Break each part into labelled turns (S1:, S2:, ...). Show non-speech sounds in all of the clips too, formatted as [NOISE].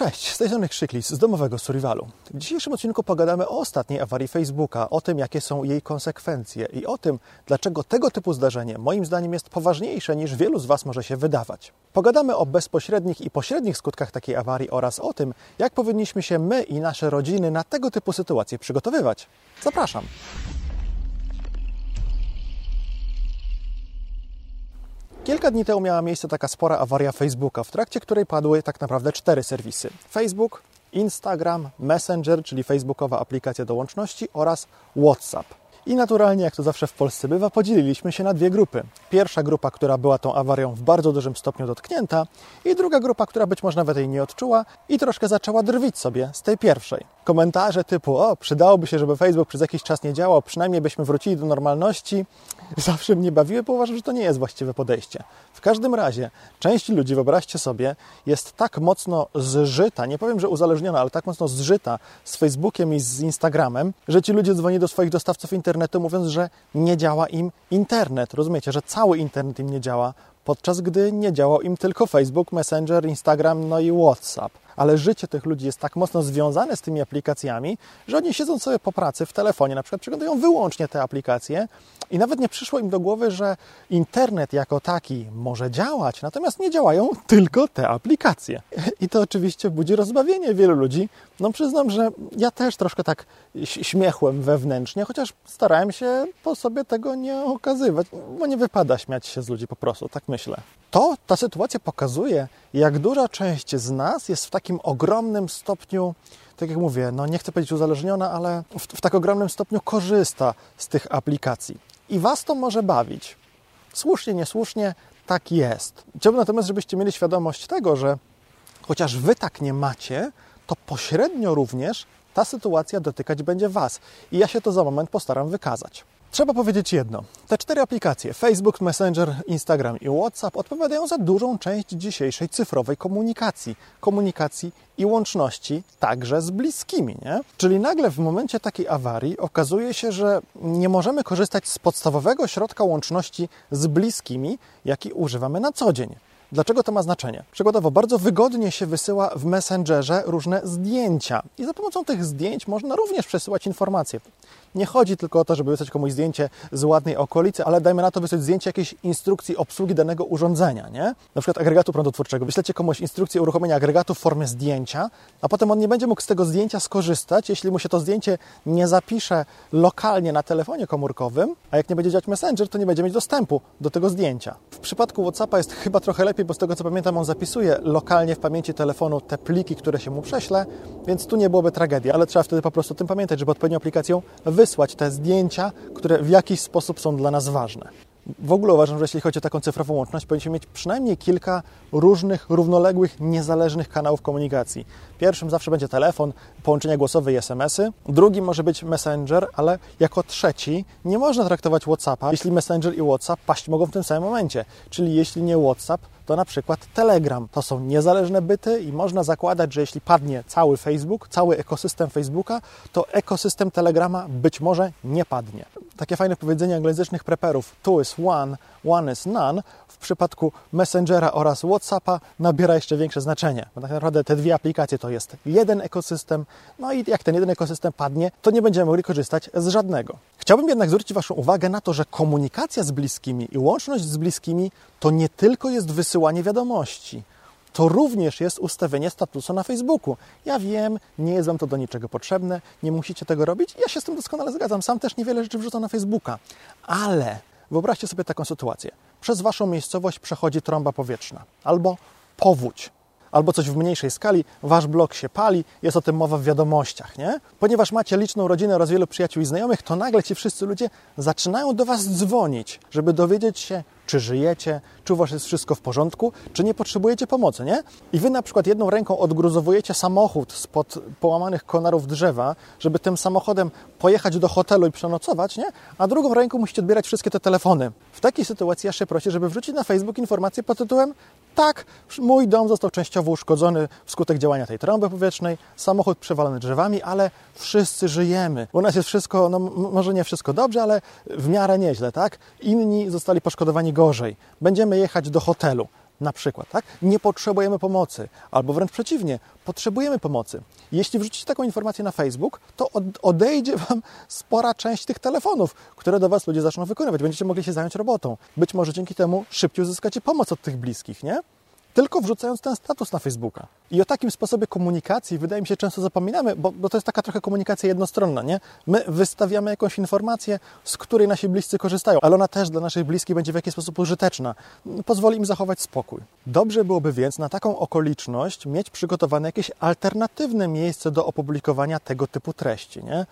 S1: Cześć, z tej strony z domowego Survivalu. W dzisiejszym odcinku pogadamy o ostatniej awarii Facebooka, o tym, jakie są jej konsekwencje i o tym, dlaczego tego typu zdarzenie moim zdaniem jest poważniejsze niż wielu z Was może się wydawać. Pogadamy o bezpośrednich i pośrednich skutkach takiej awarii oraz o tym, jak powinniśmy się my i nasze rodziny na tego typu sytuacje przygotowywać. Zapraszam. Kilka dni temu miała miejsce taka spora awaria Facebooka, w trakcie której padły tak naprawdę cztery serwisy: Facebook, Instagram, Messenger, czyli facebookowa aplikacja do łączności oraz WhatsApp. I naturalnie, jak to zawsze w Polsce bywa, podzieliliśmy się na dwie grupy. Pierwsza grupa, która była tą awarią w bardzo dużym stopniu dotknięta, i druga grupa, która być może nawet jej nie odczuła i troszkę zaczęła drwić sobie z tej pierwszej. Komentarze typu: O, przydałoby się, żeby Facebook przez jakiś czas nie działał, przynajmniej byśmy wrócili do normalności, [LAUGHS] zawsze mnie bawiły, bo uważam, że to nie jest właściwe podejście. W każdym razie, część ludzi, wyobraźcie sobie, jest tak mocno zżyta, nie powiem, że uzależniona, ale tak mocno zżyta z Facebookiem i z Instagramem, że ci ludzie dzwoni do swoich dostawców internetu, mówiąc, że nie działa im internet. Rozumiecie, że cały internet im nie działa, podczas gdy nie działał im tylko Facebook, Messenger, Instagram, no i WhatsApp ale życie tych ludzi jest tak mocno związane z tymi aplikacjami, że oni siedzą sobie po pracy w telefonie, na przykład przeglądają wyłącznie te aplikacje i nawet nie przyszło im do głowy, że internet jako taki może działać, natomiast nie działają tylko te aplikacje. I to oczywiście budzi rozbawienie wielu ludzi. No przyznam, że ja też troszkę tak śmiechłem wewnętrznie, chociaż starałem się po sobie tego nie okazywać, bo nie wypada śmiać się z ludzi po prostu, tak myślę. To, ta sytuacja pokazuje, jak duża część z nas jest w takim ogromnym stopniu, tak jak mówię, no nie chcę powiedzieć uzależniona, ale w, w tak ogromnym stopniu korzysta z tych aplikacji. I Was to może bawić. Słusznie, niesłusznie, tak jest. Chciałbym natomiast, żebyście mieli świadomość tego, że chociaż Wy tak nie macie, to pośrednio również ta sytuacja dotykać będzie Was. I ja się to za moment postaram wykazać. Trzeba powiedzieć jedno. Te cztery aplikacje Facebook, Messenger, Instagram i WhatsApp odpowiadają za dużą część dzisiejszej cyfrowej komunikacji. Komunikacji i łączności także z bliskimi. Nie? Czyli nagle w momencie takiej awarii okazuje się, że nie możemy korzystać z podstawowego środka łączności z bliskimi, jaki używamy na co dzień. Dlaczego to ma znaczenie? Przykładowo, bardzo wygodnie się wysyła w Messengerze różne zdjęcia i za pomocą tych zdjęć można również przesyłać informacje. Nie chodzi tylko o to, żeby wysłać komuś zdjęcie z ładnej okolicy, ale dajmy na to wysłać zdjęcie jakiejś instrukcji obsługi danego urządzenia, nie? Na przykład agregatu prądotwórczego. Wyślecie komuś instrukcję uruchomienia agregatu w formie zdjęcia, a potem on nie będzie mógł z tego zdjęcia skorzystać, jeśli mu się to zdjęcie nie zapisze lokalnie na telefonie komórkowym, a jak nie będzie działać Messenger, to nie będzie mieć dostępu do tego zdjęcia. W przypadku WhatsAppa jest chyba trochę lepiej, bo z tego co pamiętam, on zapisuje lokalnie w pamięci telefonu te pliki, które się mu prześle, więc tu nie byłoby tragedii, ale trzeba wtedy po prostu o tym pamiętać, żeby odpowiednią aplikacją wysłać te zdjęcia, które w jakiś sposób są dla nas ważne. W ogóle uważam, że jeśli chodzi o taką cyfrową łączność, powinniśmy mieć przynajmniej kilka różnych, równoległych, niezależnych kanałów komunikacji. Pierwszym zawsze będzie telefon, połączenia głosowe i SMS-y. Drugim może być Messenger, ale jako trzeci nie można traktować WhatsAppa, jeśli Messenger i WhatsApp paść mogą w tym samym momencie. Czyli jeśli nie WhatsApp, to na przykład Telegram. To są niezależne byty i można zakładać, że jeśli padnie cały Facebook, cały ekosystem Facebooka, to ekosystem Telegrama być może nie padnie. Takie fajne powiedzenie anglojęzycznych preperów two is one, one is none w przypadku Messengera oraz WhatsAppa nabiera jeszcze większe znaczenie, bo tak naprawdę te dwie aplikacje to jest jeden ekosystem, no i jak ten jeden ekosystem padnie, to nie będziemy mogli korzystać z żadnego. Chciałbym jednak zwrócić Waszą uwagę na to, że komunikacja z bliskimi i łączność z bliskimi to nie tylko jest wysyłanie wiadomości, to również jest ustawienie statusu na Facebooku. Ja wiem, nie jest Wam to do niczego potrzebne, nie musicie tego robić. Ja się z tym doskonale zgadzam. Sam też niewiele rzeczy wrzucam na Facebooka. Ale wyobraźcie sobie taką sytuację. Przez Waszą miejscowość przechodzi trąba powietrzna albo powódź albo coś w mniejszej skali, wasz blog się pali, jest o tym mowa w wiadomościach, nie? Ponieważ macie liczną rodzinę oraz wielu przyjaciół i znajomych, to nagle ci wszyscy ludzie zaczynają do was dzwonić, żeby dowiedzieć się, czy żyjecie, czy u Was jest wszystko w porządku, czy nie potrzebujecie pomocy, nie? I Wy na przykład jedną ręką odgruzowujecie samochód spod połamanych konarów drzewa, żeby tym samochodem pojechać do hotelu i przenocować, nie? A drugą ręką musicie odbierać wszystkie te telefony. W takiej sytuacji ja się proszę, żeby wrzucić na Facebook informację pod tytułem tak, mój dom został częściowo uszkodzony wskutek działania tej trąby powietrznej, samochód przewalony drzewami, ale wszyscy żyjemy. U nas jest wszystko, no może nie wszystko dobrze, ale w miarę nieźle, tak? Inni zostali poszkodowani gorzej. Będziemy jechać do hotelu. na przykład, tak? Nie potrzebujemy pomocy, albo wręcz przeciwnie, potrzebujemy pomocy. Jeśli wrzucicie taką informację na Facebook, to odejdzie Wam spora część tych telefonów, które do Was ludzie zaczną wykonywać. Będziecie mogli się zająć robotą. Być może dzięki temu szybciej uzyskacie pomoc od tych bliskich, nie? Tylko wrzucając ten status na Facebooka. I o takim sposobie komunikacji, wydaje mi się, często zapominamy, bo, bo, to jest taka trochę komunikacja jednostronna, nie? My wystawiamy jakąś informację, z której nasi bliscy korzystają, ale ona też dla naszych bliskich będzie w jakiś sposób użyteczna. Pozwoli im zachować spokój. Dobrze byłoby więc na taką okoliczność mieć przygotowane jakieś alternatywne miejsce do opublikowania tego typu treści, nie?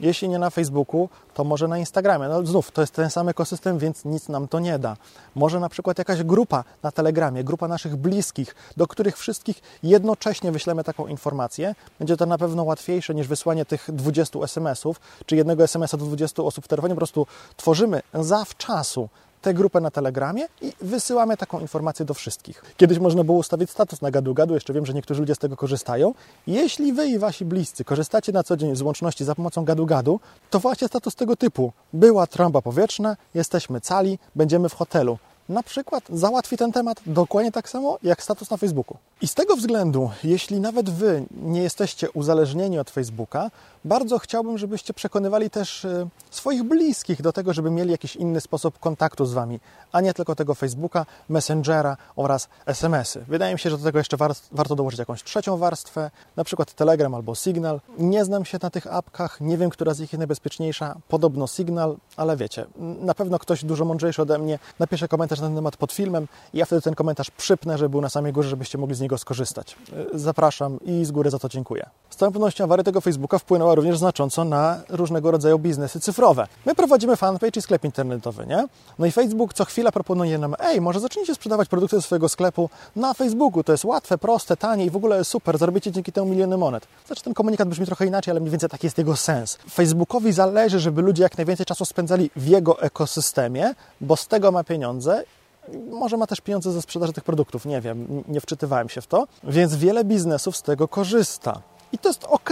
S1: Jeśli nie na Facebooku, to może na Instagramie. No znów, to jest ten sam ekosystem, więc nic nam to nie da. Może na przykład jakaś grupa na Telegramie, grupa naszych bliskich, do których wszystkich jednocześnie wyślemy taką informację. Będzie to na pewno łatwiejsze niż wysłanie tych 20 SMS-ów, czy jednego SMS-a do 20 osób w telefonie. Po prostu tworzymy zawczasu tę grupę na Telegramie i wysyłamy taką informację do wszystkich. Kiedyś można było ustawić status na gadu-gadu, jeszcze wiem, że niektórzy ludzie z tego korzystają. Jeśli wy i wasi bliscy korzystacie na co dzień z łączności za pomocą gadu-gadu, to właśnie status tego typu. Była trąba powietrzna, jesteśmy cali, będziemy w hotelu na przykład załatwi ten temat dokładnie tak samo jak status na Facebooku. I z tego względu, jeśli nawet Wy nie jesteście uzależnieni od Facebooka, bardzo chciałbym, żebyście przekonywali też e, swoich bliskich do tego, żeby mieli jakiś inny sposób kontaktu z Wami, a nie tylko tego Facebooka, Messengera oraz SMS-y. Wydaje mi się, że do tego jeszcze warto dołożyć jakąś trzecią warstwę, na przykład Telegram albo Signal. Nie znam się na tych apkach, nie wiem, która z nich jest najbezpieczniejsza. Podobno Signal, ale wiecie, na pewno ktoś dużo mądrzejszy ode mnie napisze komentarz na ten temat pod filmem i ja wtedy ten komentarz przypnę, żeby był na samej górze, żebyście mogli z niego skorzystać. Zapraszam i z góry za to dziękuję. Z całą pewnością awaria tego Facebooka wpłynęła również znacząco na różnego rodzaju biznesy cyfrowe. My prowadzimy fanpage i sklep internetowy, nie? No i Facebook co chwila proponuje nam, ej, może zacznijcie sprzedawać produkty ze swojego sklepu na Facebooku, to jest łatwe, proste, tanie i w ogóle super, zarobicie dzięki temu miliony monet. Znaczy ten komunikat brzmi trochę inaczej, ale mniej więcej taki jest jego sens. Facebookowi zależy, żeby ludzie jak najwięcej czasu spędzali w jego ekosystemie, bo z tego ma pieniądze może ma też pieniądze ze sprzedaży tych produktów, nie wiem, nie wczytywałem się w to, więc wiele biznesów z tego korzysta. I to jest ok.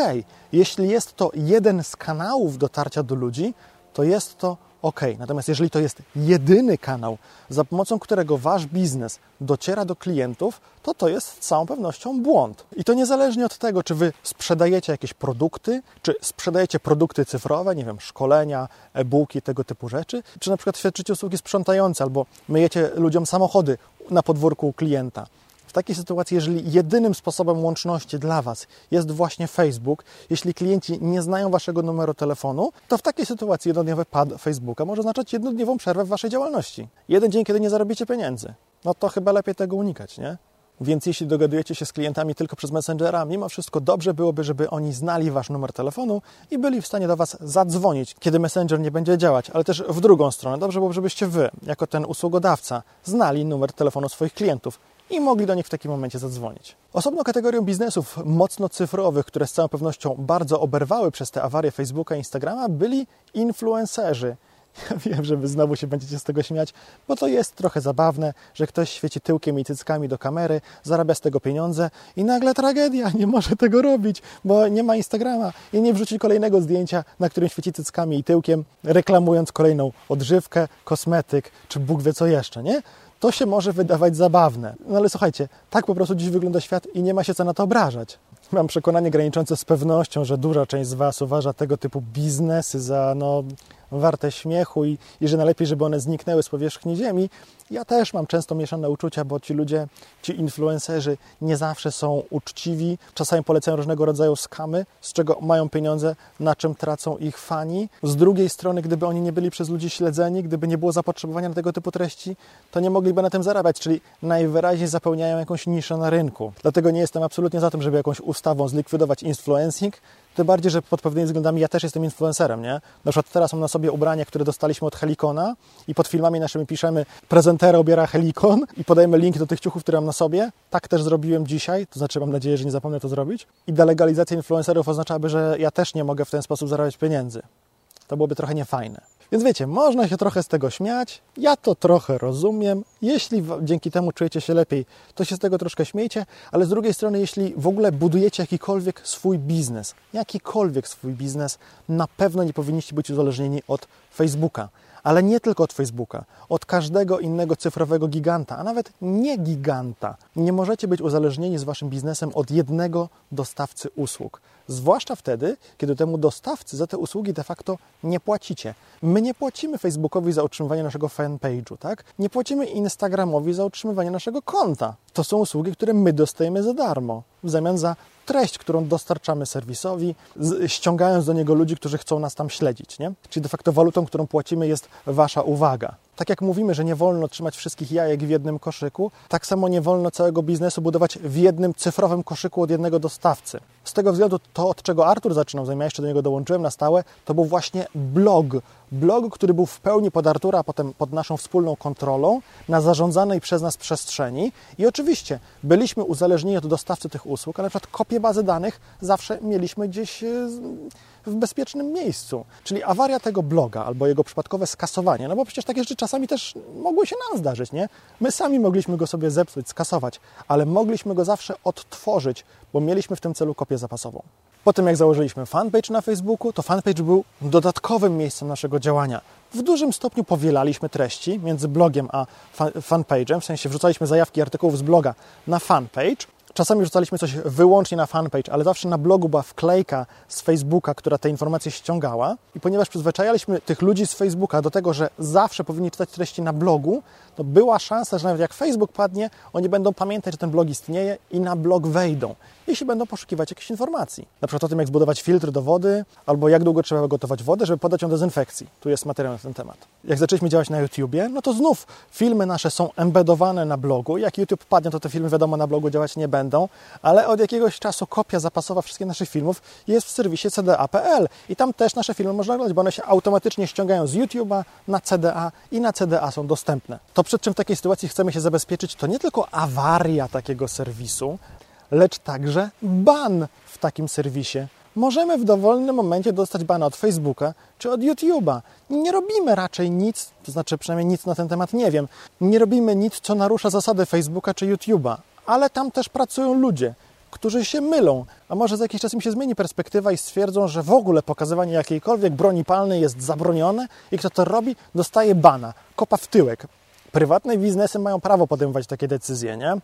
S1: Jeśli jest to jeden z kanałów dotarcia do ludzi, to jest to ok. Natomiast jeżeli to jest jedyny kanał, za pomocą którego wasz biznes dociera do klientów, to to jest z całą pewnością błąd. I to niezależnie od tego, czy wy sprzedajecie jakieś produkty, czy sprzedajecie produkty cyfrowe, nie wiem, szkolenia, e-booki, tego typu rzeczy, czy na przykład świadczycie usługi sprzątające albo myjecie ludziom samochody na podwórku klienta. W takiej sytuacji, jeżeli jedynym sposobem łączności dla Was jest właśnie Facebook, jeśli klienci nie znają Waszego numeru telefonu, to w takiej sytuacji jednodniowy pad Facebooka może oznaczać jednodniową przerwę w Waszej działalności. Jeden dzień, kiedy nie zarobicie pieniędzy. No to chyba lepiej tego unikać, nie? Więc jeśli dogadujecie się z klientami tylko przez Messengera, mimo wszystko dobrze byłoby, żeby oni znali Wasz numer telefonu i byli w stanie do Was zadzwonić, kiedy Messenger nie będzie działać, ale też w drugą stronę. Dobrze byłoby, żebyście Wy, jako ten usługodawca, znali numer telefonu swoich klientów i mogli do nich w takim momencie zadzwonić. Osobną kategorią biznesów mocno cyfrowych, które z całą pewnością bardzo oberwały przez te awarie Facebooka i Instagrama, byli influencerzy. [LAUGHS] Ja wiem, że wy znowu się będziecie z tego śmiać, bo to jest trochę zabawne, że ktoś świeci tyłkiem i cyckami do kamery, zarabia z tego pieniądze i nagle tragedia, [LAUGHS] nie może tego robić, bo nie ma Instagrama i nie wrzuci kolejnego zdjęcia, na którym świeci cyckami i tyłkiem, reklamując kolejną odżywkę, kosmetyk, czy Bóg wie co jeszcze, nie? To się może wydawać zabawne. No ale słuchajcie, tak po prostu dziś wygląda świat i nie ma się co na to obrażać. Mam przekonanie graniczące z pewnością, że duża część z Was uważa tego typu biznesy za no, warte śmiechu i, i że najlepiej, żeby one zniknęły z powierzchni ziemi. Ja też mam często mieszane uczucia, bo ci ludzie, ci influencerzy nie zawsze są uczciwi, czasami polecają różnego rodzaju skamy, z czego mają pieniądze, na czym tracą ich fani. Z drugiej strony, gdyby oni nie byli przez ludzi śledzeni, gdyby nie było zapotrzebowania na tego typu treści, to nie mogliby na tym zarabiać, czyli najwyraźniej zapełniają jakąś niszę na rynku. Dlatego nie jestem absolutnie za tym, żeby jakąś ustawą zlikwidować influencing, tym bardziej, że pod pewnymi względami ja też jestem influencerem, nie? Na przykład teraz mam na sobie ubranie, które dostaliśmy od Helikona i pod filmami naszymi piszemy prezentera obiera Helikon i podajemy link do tych ciuchów, które mam na sobie. Tak też zrobiłem dzisiaj, to znaczy mam nadzieję, że nie zapomnę to zrobić. I delegalizacja influencerów oznaczałaby, że ja też nie mogę w ten sposób zarabiać pieniędzy. To byłoby trochę niefajne. Więc wiecie, można się trochę z tego śmiać, ja to trochę rozumiem. Jeśli dzięki temu czujecie się lepiej, to się z tego troszkę śmiejcie, ale z drugiej strony, jeśli w ogóle budujecie jakikolwiek swój biznes, jakikolwiek swój biznes, na pewno nie powinniście być uzależnieni od Facebooka. ale nie tylko od Facebooka, od każdego innego cyfrowego giganta, a nawet nie giganta. Nie możecie być uzależnieni z waszym biznesem od jednego dostawcy usług. Zwłaszcza wtedy, kiedy temu dostawcy za te usługi de facto nie płacicie. My nie płacimy Facebookowi za utrzymywanie naszego fanpage'u, tak? Nie płacimy Instagramowi za utrzymywanie naszego konta. To są usługi, które my dostajemy za darmo, w zamian za treść, którą dostarczamy serwisowi, ściągając do niego ludzi, którzy chcą nas tam śledzić. Nie? Czyli de facto walutą, którą płacimy, jest Wasza uwaga. Tak jak mówimy, że nie wolno trzymać wszystkich jajek w jednym koszyku, tak samo nie wolno całego biznesu budować w jednym cyfrowym koszyku od jednego dostawcy. Z tego względu to, od czego Artur zaczynał, zanim ja jeszcze do niego dołączyłem na stałe, to był właśnie blog. Blog, który był w pełni pod Artura, a potem pod naszą wspólną kontrolą, na zarządzanej przez nas przestrzeni. I oczywiście byliśmy uzależnieni od dostawcy tych usług, ale na przykład kopię bazy danych zawsze mieliśmy gdzieś e, w bezpiecznym miejscu. Czyli awaria tego bloga albo jego przypadkowe skasowanie, no bo przecież takie rzeczy czasami też mogły się nam zdarzyć, nie? My sami mogliśmy go sobie zepsuć, skasować, ale mogliśmy go zawsze odtworzyć, bo mieliśmy w tym celu kopię zapasową. Potem jak założyliśmy fanpage na Facebooku, to fanpage był dodatkowym miejscem naszego działania. W dużym stopniu powielaliśmy treści między blogiem a fanpage'em, w sensie wrzucaliśmy zajawki artykułów z bloga na fanpage, Czasami rzucaliśmy coś wyłącznie na fanpage, ale zawsze na blogu była wklejka z Facebooka, która te informacje ściągała. I ponieważ przyzwyczajaliśmy tych ludzi z Facebooka do tego, że zawsze powinni czytać treści na blogu, to była szansa, że nawet jak Facebook padnie, oni będą pamiętać, że ten blog istnieje i na blog wejdą, jeśli będą poszukiwać jakichś informacji. Na przykład o tym, jak zbudować filtr do wody, albo jak długo trzeba gotować wodę, żeby podać ją dezynfekcji. Tu jest materiał na ten temat. Jak zaczęliśmy działać na YouTubie, no to znów filmy nasze są embedowane na blogu. Jak YouTube padnie, to te filmy wiadomo na blogu działać nie będą, ale od jakiegoś czasu kopia zapasowa wszystkich naszych filmów jest w serwisie cda.pl i tam też nasze filmy można oglądać, bo one się automatycznie ściągają z YouTube'a na CDA i na CDA są dostępne. To przed czym w takiej sytuacji chcemy się zabezpieczyć, to nie tylko awaria takiego serwisu, lecz także ban w takim serwisie. Możemy w dowolnym momencie dostać bana od Facebooka czy od YouTube'a. Nie robimy raczej nic, to znaczy przynajmniej nic na ten temat nie wiem, nie robimy nic, co narusza zasady Facebooka czy YouTube'a, ale tam też pracują ludzie, którzy się mylą, a może za jakiś czas im się zmieni perspektywa i stwierdzą, że w ogóle pokazywanie jakiejkolwiek broni palnej jest zabronione i kto to robi, dostaje bana, kopa w tyłek. Prywatne biznesy mają prawo podejmować takie decyzje, nie?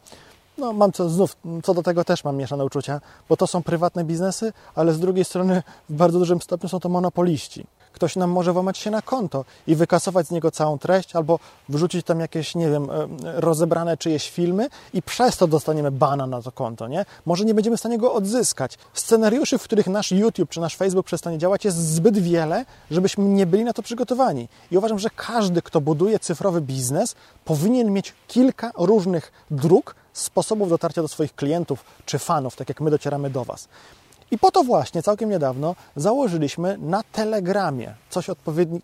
S1: No, mam co, znów, co do tego też mam mieszane uczucia, bo to są prywatne biznesy, ale z drugiej strony w bardzo dużym stopniu są to monopoliści. Ktoś nam może włamać się na konto i wykasować z niego całą treść, albo wrzucić tam jakieś, nie wiem, rozebrane czyjeś filmy i przez to dostaniemy bana na to konto, nie? Może nie będziemy w stanie go odzyskać. Scenariuszy, w których nasz YouTube czy nasz Facebook przestanie działać, jest zbyt wiele, żebyśmy nie byli na to przygotowani. I uważam, że każdy, kto buduje cyfrowy biznes, powinien mieć kilka różnych dróg, sposobów dotarcia do swoich klientów czy fanów, tak jak my docieramy do Was. I po to właśnie całkiem niedawno założyliśmy na Telegramie coś,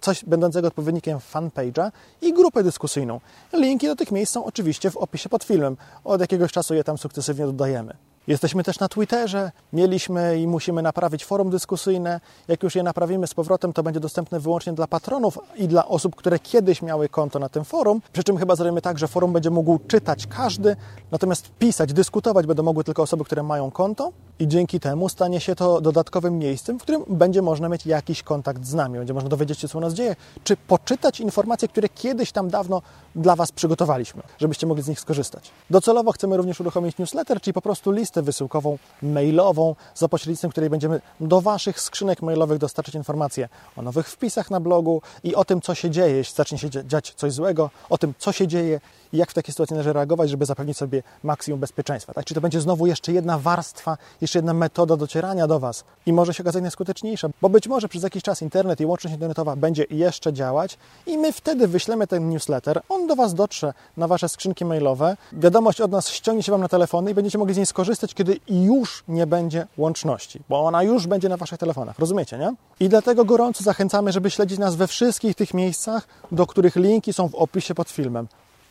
S1: coś będącego odpowiednikiem fanpage'a i grupę dyskusyjną. Linki do tych miejsc są oczywiście w opisie pod filmem. Od jakiegoś czasu je tam sukcesywnie dodajemy. Jesteśmy też na Twitterze, mieliśmy i musimy naprawić forum dyskusyjne. Jak już je naprawimy z powrotem, to będzie dostępne wyłącznie dla patronów i dla osób, które kiedyś miały konto na tym forum. Przy czym chyba zrobimy tak, że forum będzie mógł czytać każdy, natomiast pisać, dyskutować będą mogły tylko osoby, które mają konto i dzięki temu stanie się to dodatkowym miejscem, w którym będzie można mieć jakiś kontakt z nami, będzie można dowiedzieć się, co u nas dzieje, czy poczytać informacje, które kiedyś tam dawno dla Was przygotowaliśmy, żebyście mogli z nich skorzystać. Docelowo chcemy również uruchomić newsletter, czyli po prostu listę wysyłkową mailową, za pośrednictwem której będziemy do Waszych skrzynek mailowych dostarczyć informacje o nowych wpisach na blogu i o tym, co się dzieje, jeśli zacznie się dziać coś złego, o tym, co się dzieje jak w takiej sytuacji należy reagować, żeby zapewnić sobie maksimum bezpieczeństwa. Tak? Czy to będzie znowu jeszcze jedna warstwa, jeszcze jedna metoda docierania do Was i może się okazać najskuteczniejsza, bo być może przez jakiś czas internet i łączność internetowa będzie jeszcze działać i my wtedy wyślemy ten newsletter, on do Was dotrze na Wasze skrzynki mailowe, wiadomość od nas ściągnie się Wam na telefony i będziecie mogli z niej skorzystać, kiedy już nie będzie łączności, bo ona już będzie na Waszych telefonach, rozumiecie, nie? I dlatego gorąco zachęcamy, żeby śledzić nas we wszystkich tych miejscach, do których linki są w opisie pod filmem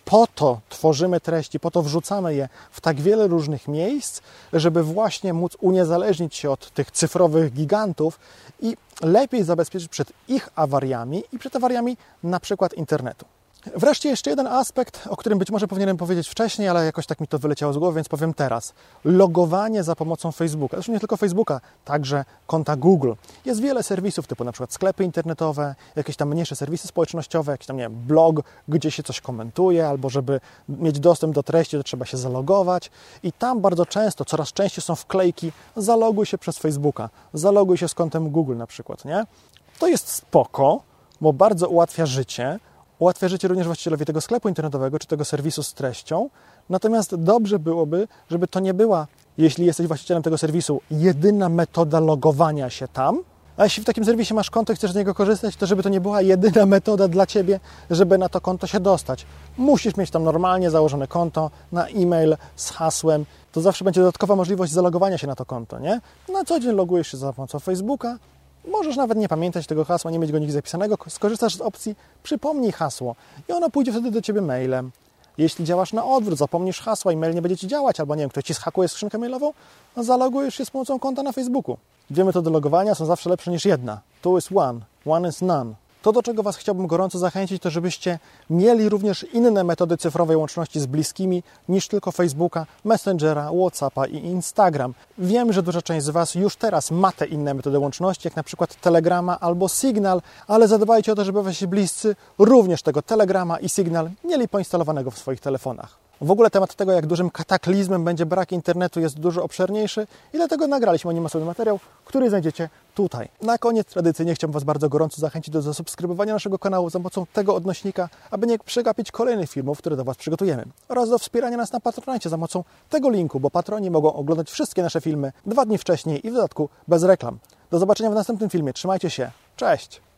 S1: po to tworzymy treści, po to wrzucamy je w tak wiele różnych miejsc, żeby właśnie móc uniezależnić się od tych cyfrowych gigantów i lepiej zabezpieczyć przed ich awariami i przed awariami na przykład internetu. Wreszcie jeszcze jeden aspekt, o którym być może powinienem powiedzieć wcześniej, ale jakoś tak mi to wyleciało z głowy, więc powiem teraz. Logowanie za pomocą Facebooka. Zresztą nie tylko Facebooka, także konta Google. Jest wiele serwisów, typu na przykład sklepy internetowe, jakieś tam mniejsze serwisy społecznościowe, jakiś tam, nie wiem, blog, gdzie się coś komentuje, albo żeby mieć dostęp do treści, to trzeba się zalogować. I tam bardzo często, coraz częściej są wklejki, zaloguj się przez Facebooka, zaloguj się z kontem Google na przykład, nie? To jest spoko, bo bardzo ułatwia życie, Ułatwia życie również właścicielowi tego sklepu internetowego czy tego serwisu z treścią. Natomiast dobrze byłoby, żeby to nie była, jeśli jesteś właścicielem tego serwisu, jedyna metoda logowania się tam. A jeśli w takim serwisie masz konto i chcesz z niego korzystać, to żeby to nie była jedyna [LAUGHS] metoda dla ciebie, żeby na to konto się dostać. Musisz mieć tam normalnie założone konto na e-mail z hasłem. To zawsze będzie dodatkowa możliwość zalogowania się na to konto, nie? Na co dzień logujesz się za pomocą Facebooka, Możesz nawet nie pamiętać tego hasła, nie mieć go nigdzie zapisanego. Skorzystasz z opcji przypomnij hasło i ono pójdzie wtedy do Ciebie mailem. Jeśli działasz na odwrót, zapomnisz hasła i mail nie będzie Ci działać, albo nie wiem, ktoś Ci schakuje skrzynkę mailową, no zalogujesz się z pomocą konta na Facebooku. Dwie metody logowania są zawsze lepsze niż jedna. Two is one, one is none. To, do czego Was chciałbym gorąco zachęcić, to żebyście mieli również inne metody cyfrowej łączności z bliskimi niż tylko Facebooka, Messengera, Whatsappa i Instagram. Wiem, że duża część z Was już teraz ma te inne metody łączności, jak na przykład Telegrama albo Signal, ale zadbajcie o to, żeby Wasi bliscy również tego Telegrama i Signal mieli poinstalowanego w swoich telefonach. W ogóle temat tego, jak dużym kataklizmem będzie brak internetu, jest dużo obszerniejszy i dlatego nagraliśmy o nim osobny materiał, który znajdziecie tutaj. Na koniec tradycyjnie chciałbym Was bardzo gorąco zachęcić do zasubskrybowania naszego kanału za pomocą tego odnośnika, aby nie przegapić kolejnych filmów, które do Was przygotujemy oraz do wspierania nas na Patronite za pomocą tego linku, bo patroni mogą oglądać wszystkie nasze filmy dwa dni wcześniej i w dodatku bez reklam. Do zobaczenia w następnym filmie. Trzymajcie się. Cześć!